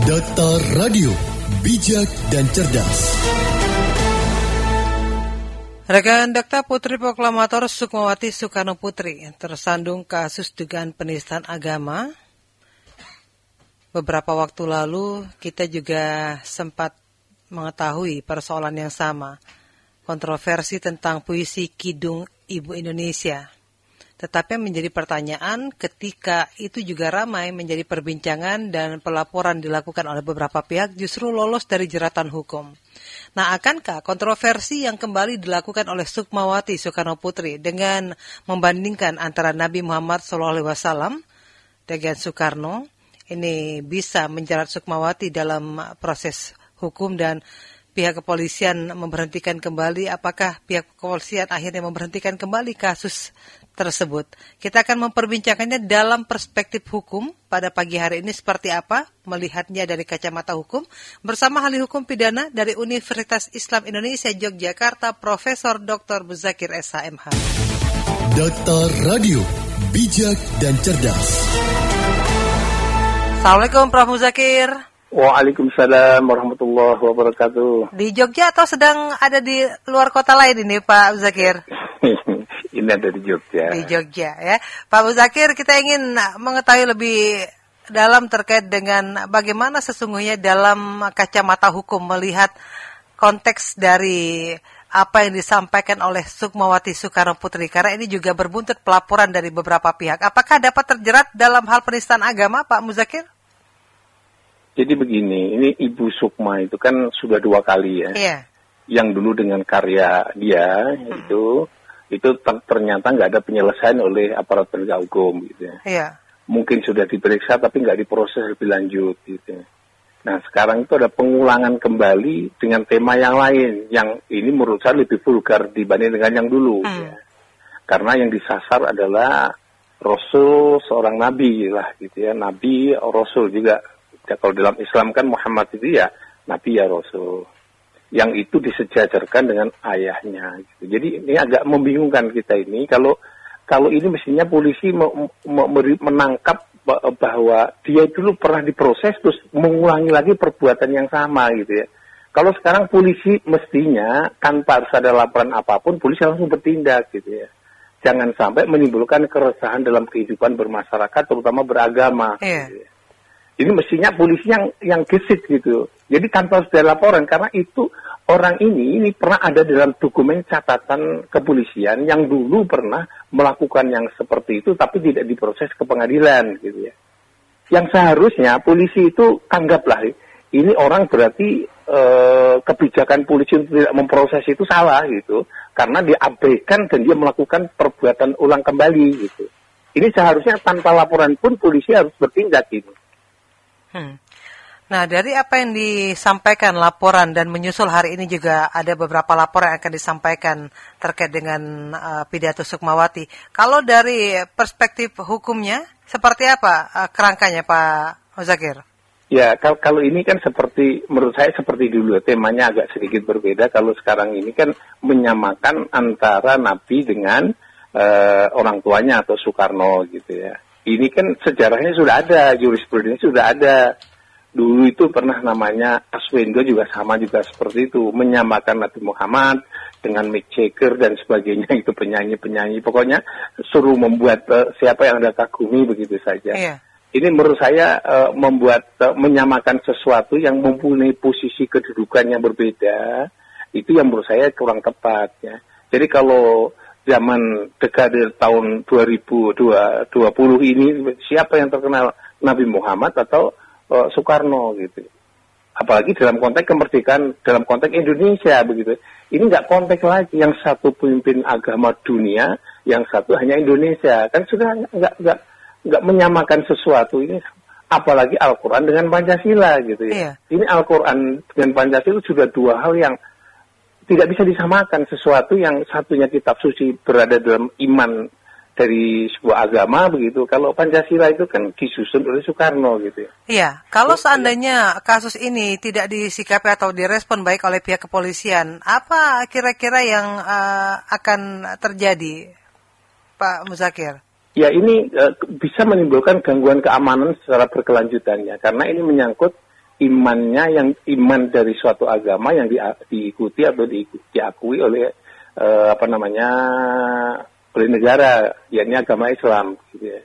Data Radio, bijak dan cerdas. Rekan Dakta Putri Proklamator Sukmawati Soekarno Putri tersandung kasus dugaan penistaan agama. Beberapa waktu lalu kita juga sempat mengetahui persoalan yang sama, kontroversi tentang puisi Kidung Ibu Indonesia. Tetapi yang menjadi pertanyaan ketika itu juga ramai menjadi perbincangan dan pelaporan dilakukan oleh beberapa pihak justru lolos dari jeratan hukum. Nah, akankah kontroversi yang kembali dilakukan oleh Sukmawati Soekarno Putri dengan membandingkan antara Nabi Muhammad SAW dengan Soekarno ini bisa menjerat Sukmawati dalam proses hukum dan pihak kepolisian memberhentikan kembali apakah pihak kepolisian akhirnya memberhentikan kembali kasus tersebut. Kita akan memperbincangannya dalam perspektif hukum pada pagi hari ini seperti apa melihatnya dari kacamata hukum bersama ahli hukum pidana dari Universitas Islam Indonesia Yogyakarta Profesor Dr. Muzakir SHMH. Data Radio, bijak dan cerdas. Assalamualaikum Prof. Muzakir. Waalaikumsalam warahmatullahi wabarakatuh. Di Jogja atau sedang ada di luar kota lain ini Pak Muzakir? Ini ada di Jogja. Di Jogja ya. Pak Muzakir, kita ingin mengetahui lebih dalam terkait dengan bagaimana sesungguhnya dalam kacamata hukum melihat konteks dari apa yang disampaikan oleh Sukmawati Soekarno Putri karena ini juga berbuntut pelaporan dari beberapa pihak. Apakah dapat terjerat dalam hal penistaan agama, Pak Muzakir? Jadi begini, ini Ibu Sukma itu kan sudah dua kali ya. Iya. Yang dulu dengan karya dia hmm. itu itu ternyata nggak ada penyelesaian oleh aparat penegak hukum gitu ya. Iya. Mungkin sudah diperiksa tapi nggak diproses lebih lanjut gitu. Nah sekarang itu ada pengulangan kembali dengan tema yang lain yang ini menurut saya lebih vulgar dibanding dengan yang dulu. Hmm. Ya. Karena yang disasar adalah Rasul seorang nabi lah gitu ya, nabi Rasul juga. Ya, kalau dalam Islam kan Muhammad itu ya nabi ya Rasul yang itu disejajarkan dengan ayahnya. Gitu. Jadi ini agak membingungkan kita ini kalau kalau ini mestinya polisi me, me, menangkap bahwa dia dulu pernah diproses terus mengulangi lagi perbuatan yang sama gitu ya. Kalau sekarang polisi mestinya tanpa harus ada laporan apa pun polisi langsung bertindak gitu ya. Jangan sampai menimbulkan keresahan dalam kehidupan bermasyarakat terutama beragama. Yeah. Gitu ya. Ini mestinya polisi yang yang gesit gitu. Jadi tanpa ada laporan karena itu orang ini ini pernah ada dalam dokumen catatan kepolisian yang dulu pernah melakukan yang seperti itu tapi tidak diproses ke pengadilan gitu ya. Yang seharusnya polisi itu anggaplah ini orang berarti e, kebijakan polisi untuk tidak memproses itu salah gitu karena diabaikan dan dia melakukan perbuatan ulang kembali gitu. Ini seharusnya tanpa laporan pun polisi harus bertindak gitu. Hmm. Nah, dari apa yang disampaikan laporan dan menyusul hari ini juga ada beberapa laporan yang akan disampaikan terkait dengan uh, pidato Sukmawati. Kalau dari perspektif hukumnya, seperti apa uh, kerangkanya Pak Muzakir? Ya, kalau, kalau ini kan seperti, menurut saya seperti dulu, temanya agak sedikit berbeda. Kalau sekarang ini kan menyamakan antara Nabi dengan uh, orang tuanya atau Soekarno gitu ya ini kan sejarahnya sudah ada, jurisprudensi sudah ada. Dulu itu pernah namanya Aswendo juga sama juga seperti itu, menyamakan Nabi Muhammad dengan Mick Jagger dan sebagainya itu penyanyi-penyanyi. Pokoknya suruh membuat uh, siapa yang anda kagumi begitu saja. Iya. Ini menurut saya uh, membuat uh, menyamakan sesuatu yang mempunyai posisi kedudukan yang berbeda, itu yang menurut saya kurang tepat ya. Jadi kalau zaman dekade tahun 2020 ini siapa yang terkenal Nabi Muhammad atau uh, Soekarno gitu. Apalagi dalam konteks kemerdekaan dalam konteks Indonesia begitu. Ini nggak konteks lagi yang satu pemimpin agama dunia, yang satu hanya Indonesia. Kan sudah nggak nggak nggak menyamakan sesuatu ini apalagi Al-Quran dengan Pancasila gitu ya. Iya. Ini Al-Quran dengan Pancasila sudah dua hal yang tidak bisa disamakan sesuatu yang satunya kitab suci berada dalam iman dari sebuah agama begitu. Kalau Pancasila itu kan disusun oleh Soekarno gitu ya. Iya, kalau seandainya kasus ini tidak disikapi atau direspon baik oleh pihak kepolisian, apa kira-kira yang uh, akan terjadi, Pak Muzakir? Ya ini uh, bisa menimbulkan gangguan keamanan secara berkelanjutannya karena ini menyangkut imannya yang iman dari suatu agama yang di, diikuti atau di, diakui oleh uh, apa namanya oleh negara, yakni agama Islam. Gitu ya.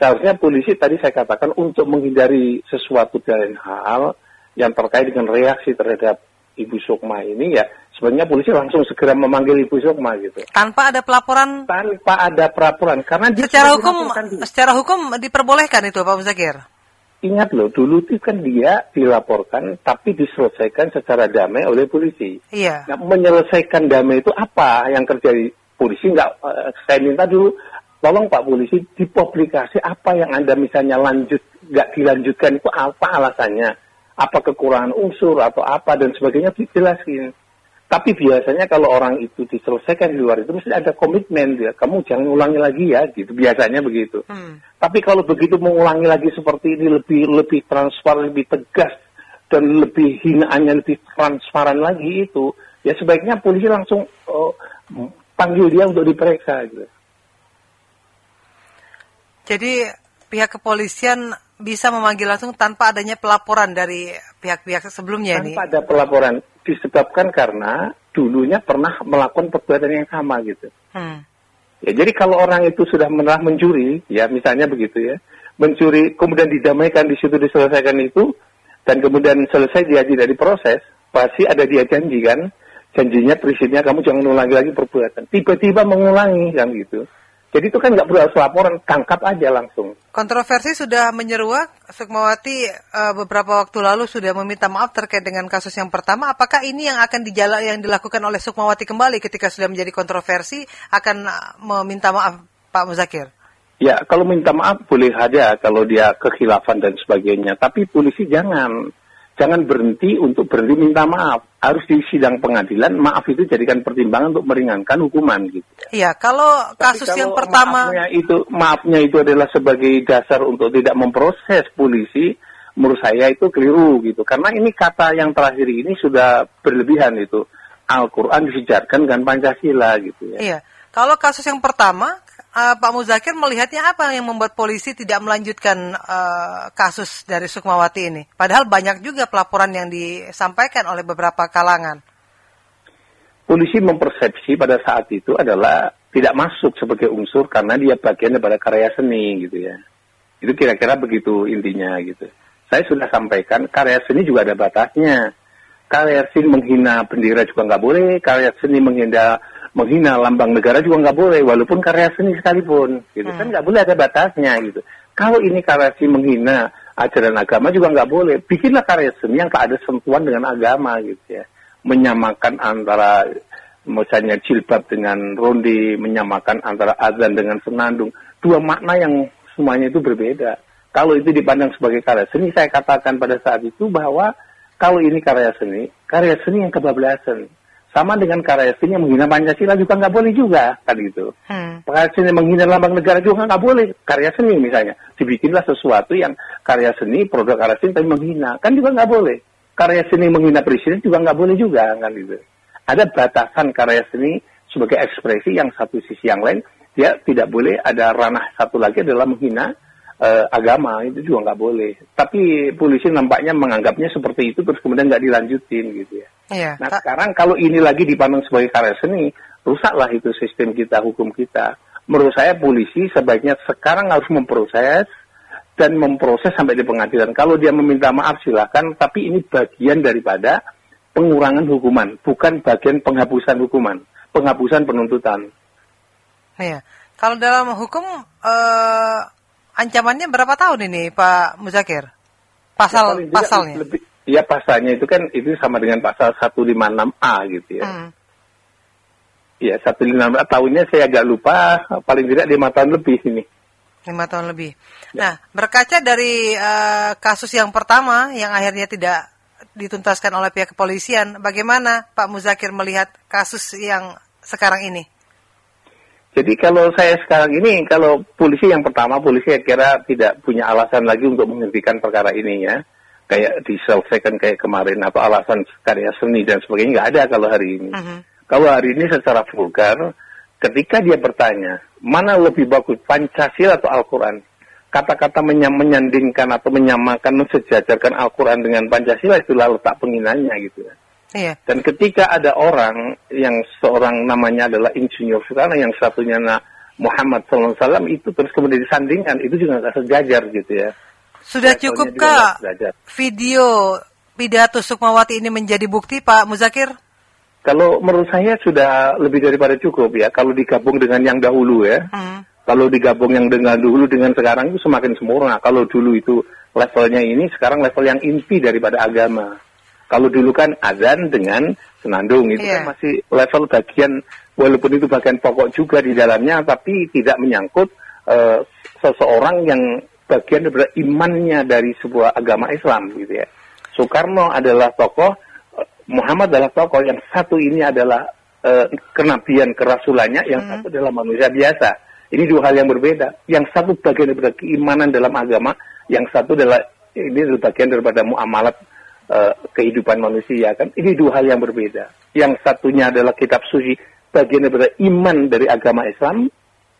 Seharusnya polisi tadi saya katakan untuk menghindari sesuatu dan hal yang terkait dengan reaksi terhadap Ibu Sukma ini ya sebenarnya polisi langsung segera memanggil Ibu Sukma gitu. Tanpa ada pelaporan? Tanpa ada pelaporan karena secara hukum secara hukum diperbolehkan itu Pak Muzakir. Ingat loh, dulu itu kan dia dilaporkan tapi diselesaikan secara damai oleh polisi. Iya. Nah, menyelesaikan damai itu apa yang terjadi? Polisi nggak, uh, saya minta dulu, tolong Pak Polisi dipublikasi apa yang Anda misalnya lanjut, nggak dilanjutkan itu apa alasannya? Apa kekurangan unsur atau apa dan sebagainya dijelasin. Tapi biasanya kalau orang itu diselesaikan di luar itu mesti ada komitmen dia. Kamu jangan ulangi lagi ya, gitu. Biasanya begitu. Hmm. Tapi kalau begitu mengulangi lagi seperti ini lebih lebih transparan, lebih tegas dan lebih hinaannya lebih transparan lagi itu, ya sebaiknya polisi langsung uh, panggil dia untuk diperiksa. Gitu. Jadi pihak kepolisian bisa memanggil langsung tanpa adanya pelaporan dari pihak-pihak sebelumnya tanpa ini. Tanpa ada pelaporan disebabkan karena dulunya pernah melakukan perbuatan yang sama gitu. Hmm. Ya, jadi kalau orang itu sudah pernah mencuri, ya misalnya begitu ya, mencuri kemudian didamaikan di situ diselesaikan itu, dan kemudian selesai dia tidak diproses, pasti ada dia janji kan, janjinya prinsipnya kamu jangan ulangi lagi perbuatan. Tiba-tiba mengulangi kan gitu. Jadi itu kan nggak perlu harus laporan, tangkap aja langsung. Kontroversi sudah menyeruak, Sukmawati uh, beberapa waktu lalu sudah meminta maaf terkait dengan kasus yang pertama. Apakah ini yang akan dijala yang dilakukan oleh Sukmawati kembali ketika sudah menjadi kontroversi akan eh, meminta maaf Pak Muzakir? Ya, kalau minta maaf boleh aja kalau dia kekhilafan dan sebagainya. Tapi polisi jangan jangan berhenti untuk berhenti minta maaf. Harus di sidang pengadilan, maaf itu jadikan pertimbangan untuk meringankan hukuman gitu. Iya, kalau kasus kalau yang pertama maafnya itu maafnya itu adalah sebagai dasar untuk tidak memproses polisi, menurut saya itu keliru gitu. Karena ini kata yang terakhir ini sudah berlebihan itu. Al-Qur'an disejarkan dengan Pancasila gitu ya. Iya. Kalau kasus yang pertama uh, Pak Muzakir melihatnya apa yang membuat polisi tidak melanjutkan uh, kasus dari Sukmawati ini? Padahal banyak juga pelaporan yang disampaikan oleh beberapa kalangan. Polisi mempersepsi pada saat itu adalah tidak masuk sebagai unsur karena dia bagian daripada karya seni gitu ya. Itu kira-kira begitu intinya gitu. Saya sudah sampaikan karya seni juga ada batasnya. Karya seni menghina bendera juga nggak boleh, karya seni menghina menghina lambang negara juga nggak boleh, walaupun karya seni sekalipun, gitu kan hmm. kan nggak boleh ada batasnya gitu. Kalau ini karya seni menghina ajaran agama juga nggak boleh. Bikinlah karya seni yang tak ada sentuhan dengan agama gitu ya, menyamakan antara misalnya jilbab dengan ronde, menyamakan antara azan dengan senandung, dua makna yang semuanya itu berbeda. Kalau itu dipandang sebagai karya seni, saya katakan pada saat itu bahwa kalau ini karya seni, karya seni yang kebablasan sama dengan karya seni yang menghina Pancasila juga nggak boleh juga, kan gitu. Hmm. Karya seni yang menghina lambang negara juga nggak boleh. Karya seni misalnya, dibikinlah sesuatu yang karya seni, produk karya seni tapi menghina, kan juga nggak boleh. Karya seni menghina presiden juga nggak boleh juga, kan gitu. Ada batasan karya seni sebagai ekspresi yang satu sisi yang lain, dia tidak boleh ada ranah satu lagi adalah menghina uh, agama itu juga nggak boleh. Tapi polisi nampaknya menganggapnya seperti itu terus kemudian nggak dilanjutin gitu ya. Iya, nah sekarang kalau ini lagi dipandang sebagai karya seni, rusaklah itu sistem kita, hukum kita. Menurut saya polisi sebaiknya sekarang harus memproses dan memproses sampai di pengadilan. Kalau dia meminta maaf silakan, tapi ini bagian daripada pengurangan hukuman, bukan bagian penghapusan hukuman, penghapusan penuntutan. Iya. Kalau dalam hukum uh, ancamannya berapa tahun ini Pak Muzakir? Pasal ya, pasalnya? Lebih, Ya pasalnya itu kan itu sama dengan pasal 156A gitu ya. Hmm. Ya 156A tahunnya saya agak lupa paling tidak lima tahun lebih ini. Lima tahun lebih. Ya. Nah berkaca dari uh, kasus yang pertama yang akhirnya tidak dituntaskan oleh pihak kepolisian, bagaimana Pak Muzakir melihat kasus yang sekarang ini? Jadi kalau saya sekarang ini, kalau polisi yang pertama, polisi saya kira tidak punya alasan lagi untuk menghentikan perkara ini ya kayak diselesaikan kayak kemarin atau alasan karya seni dan sebagainya nggak ada kalau hari ini. Uh -huh. Kalau hari ini secara vulgar, ketika dia bertanya mana lebih bagus Pancasila atau Al-Quran, kata-kata menyandingkan atau menyamakan mensejajarkan Al-Quran dengan Pancasila itulah letak penghinanya gitu ya. Iya. Dan ketika ada orang yang seorang namanya adalah insinyur sana, yang satunya na Muhammad SAW itu terus kemudian disandingkan, itu juga nggak sejajar gitu ya. Sudah cukup kak video pidato Sukmawati ini menjadi bukti Pak Muzakir? Kalau menurut saya sudah lebih daripada cukup ya. Kalau digabung dengan yang dahulu ya. Hmm. Kalau digabung yang dengan dulu dengan sekarang itu semakin sempurna. Kalau dulu itu levelnya ini, sekarang level yang inti daripada agama. Kalau dulu kan azan dengan senandung itu yeah. kan masih level bagian walaupun itu bagian pokok juga di dalamnya, tapi tidak menyangkut uh, seseorang yang bagian daripada imannya dari sebuah agama Islam gitu ya. Soekarno adalah tokoh, eh, Muhammad adalah tokoh, yang satu ini adalah uh, kenabian kerasulannya, yang hmm. satu adalah manusia biasa. Ini dua hal yang berbeda. Yang satu bagian daripada keimanan dalam agama, yang satu adalah ini adalah bagian daripada muamalat uh, kehidupan manusia kan. Ini dua hal yang berbeda. Yang satunya adalah kitab suci, bagian daripada iman dari agama Islam.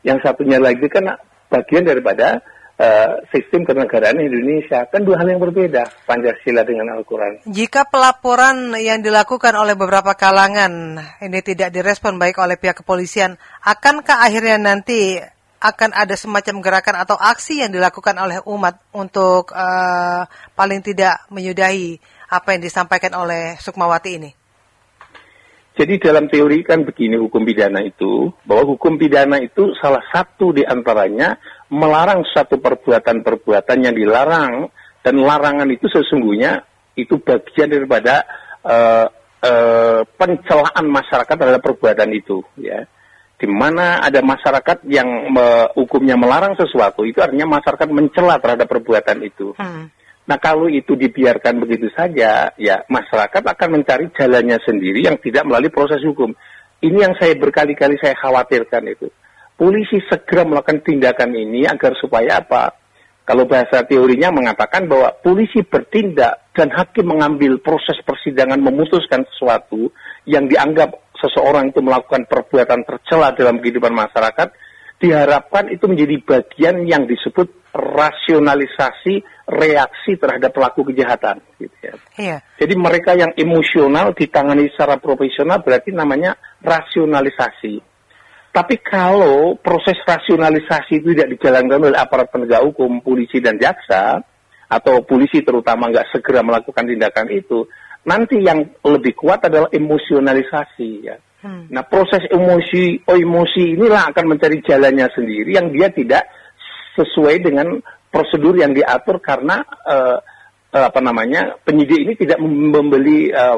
Yang satunya lagi kan bagian daripada uh, sistem kenegaraan Indonesia. Kan dua hal yang berbeda, Pancasila dengan Al-Quran. Jika pelaporan yang dilakukan oleh beberapa kalangan ini tidak direspon baik oleh pihak kepolisian, akankah akhirnya nanti akan ada semacam gerakan atau aksi yang dilakukan oleh umat untuk uh, paling tidak menyudahi apa yang disampaikan oleh Sukmawati ini? Jadi dalam teori kan begini hukum pidana itu, bahwa hukum pidana itu salah satu di antaranya melarang satu perbuatan-perbuatan yang dilarang dan larangan itu sesungguhnya itu bagian daripada uh, uh, pencelaan masyarakat terhadap perbuatan itu ya di mana ada masyarakat yang me, hukumnya melarang sesuatu itu artinya masyarakat mencela terhadap perbuatan itu hmm. Nah kalau itu dibiarkan begitu saja, ya masyarakat akan mencari jalannya sendiri yang tidak melalui proses hukum. Ini yang saya berkali-kali saya khawatirkan itu. Polisi segera melakukan tindakan ini agar supaya apa? Kalau bahasa teorinya mengatakan bahwa polisi bertindak dan hakim mengambil proses persidangan memutuskan sesuatu yang dianggap seseorang itu melakukan perbuatan tercela dalam kehidupan masyarakat, diharapkan itu menjadi bagian yang disebut rasionalisasi reaksi terhadap pelaku kejahatan. Gitu ya. Iya. Jadi mereka yang emosional ditangani secara profesional berarti namanya rasionalisasi. Tapi kalau proses rasionalisasi itu tidak dijalankan oleh aparat penegak hukum, polisi dan jaksa, atau polisi terutama nggak segera melakukan tindakan itu, nanti yang lebih kuat adalah emosionalisasi. Ya. Hmm. Nah proses emosi oh emosi inilah akan mencari jalannya sendiri yang dia tidak sesuai dengan prosedur yang diatur karena uh, uh, apa namanya penyidik ini tidak membeli uh,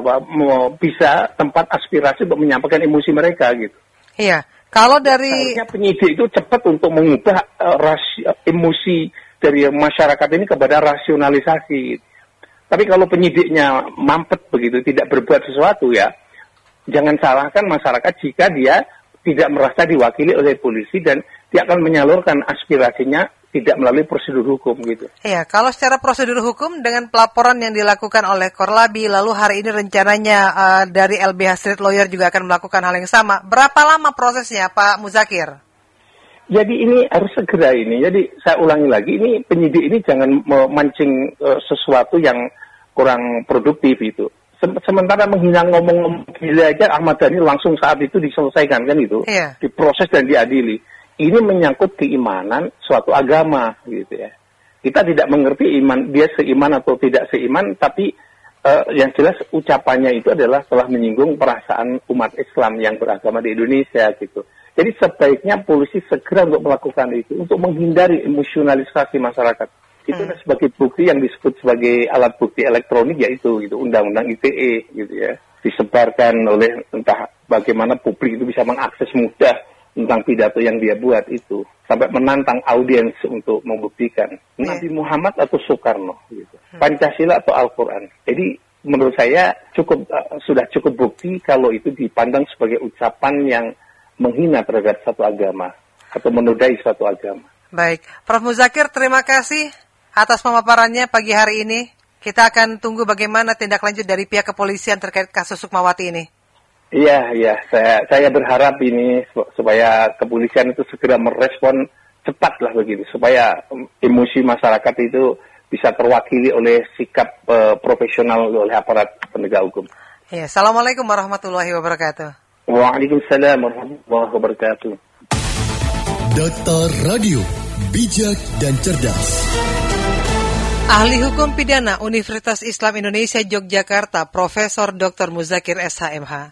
bisa tempat aspirasi untuk menyampaikan emosi mereka gitu. Iya. Kalau dari Seharusnya penyidik itu cepat untuk mengubah uh, rasi, emosi dari masyarakat ini kepada rasionalisasi. Tapi kalau penyidiknya mampet begitu, tidak berbuat sesuatu ya, jangan salahkan masyarakat jika dia tidak merasa diwakili oleh polisi dan dia akan menyalurkan aspirasinya tidak melalui prosedur hukum gitu. Iya, kalau secara prosedur hukum dengan pelaporan yang dilakukan oleh Korlabi, lalu hari ini rencananya uh, dari LBH Street Lawyer juga akan melakukan hal yang sama. Berapa lama prosesnya, Pak Muzakir? Jadi ini harus segera ini. Jadi saya ulangi lagi, ini penyidik ini jangan memancing uh, sesuatu yang kurang produktif itu. Sementara menghina ngomong-ngomong gila aja Ahmad Dhani langsung saat itu diselesaikan kan itu? Iya. diproses dan diadili. Ini menyangkut keimanan suatu agama gitu ya. Kita tidak mengerti iman dia seiman atau tidak seiman tapi uh, yang jelas ucapannya itu adalah telah menyinggung perasaan umat Islam yang beragama di Indonesia gitu jadi sebaiknya polisi segera untuk melakukan itu untuk menghindari emosionalisasi masyarakat itu hmm. sebagai bukti yang disebut sebagai alat bukti elektronik yaitu gitu undang-undang ITE gitu ya disebarkan oleh entah bagaimana publik itu bisa mengakses mudah tentang pidato yang dia buat itu sampai menantang audiens untuk membuktikan hmm. Nabi Muhammad atau Soekarno gitu hmm. Pancasila atau Al-Quran jadi menurut saya cukup uh, sudah cukup bukti kalau itu dipandang sebagai ucapan yang menghina terhadap satu agama atau menodai suatu agama. Baik, Prof Muzakir terima kasih atas pemaparannya pagi hari ini. Kita akan tunggu bagaimana tindak lanjut dari pihak kepolisian terkait kasus Sukmawati ini. Iya, iya. Saya, saya berharap ini supaya kepolisian itu segera merespon cepat lah begini supaya emosi masyarakat itu bisa terwakili oleh sikap uh, profesional oleh aparat penegak hukum. Ya, Assalamualaikum warahmatullahi wabarakatuh. Waalaikumsalam warahmatullahi wabarakatuh. Data Radio, bijak dan cerdas. Ahli Hukum Pidana Universitas Islam Indonesia Yogyakarta, Profesor Dr. Muzakir SHMH,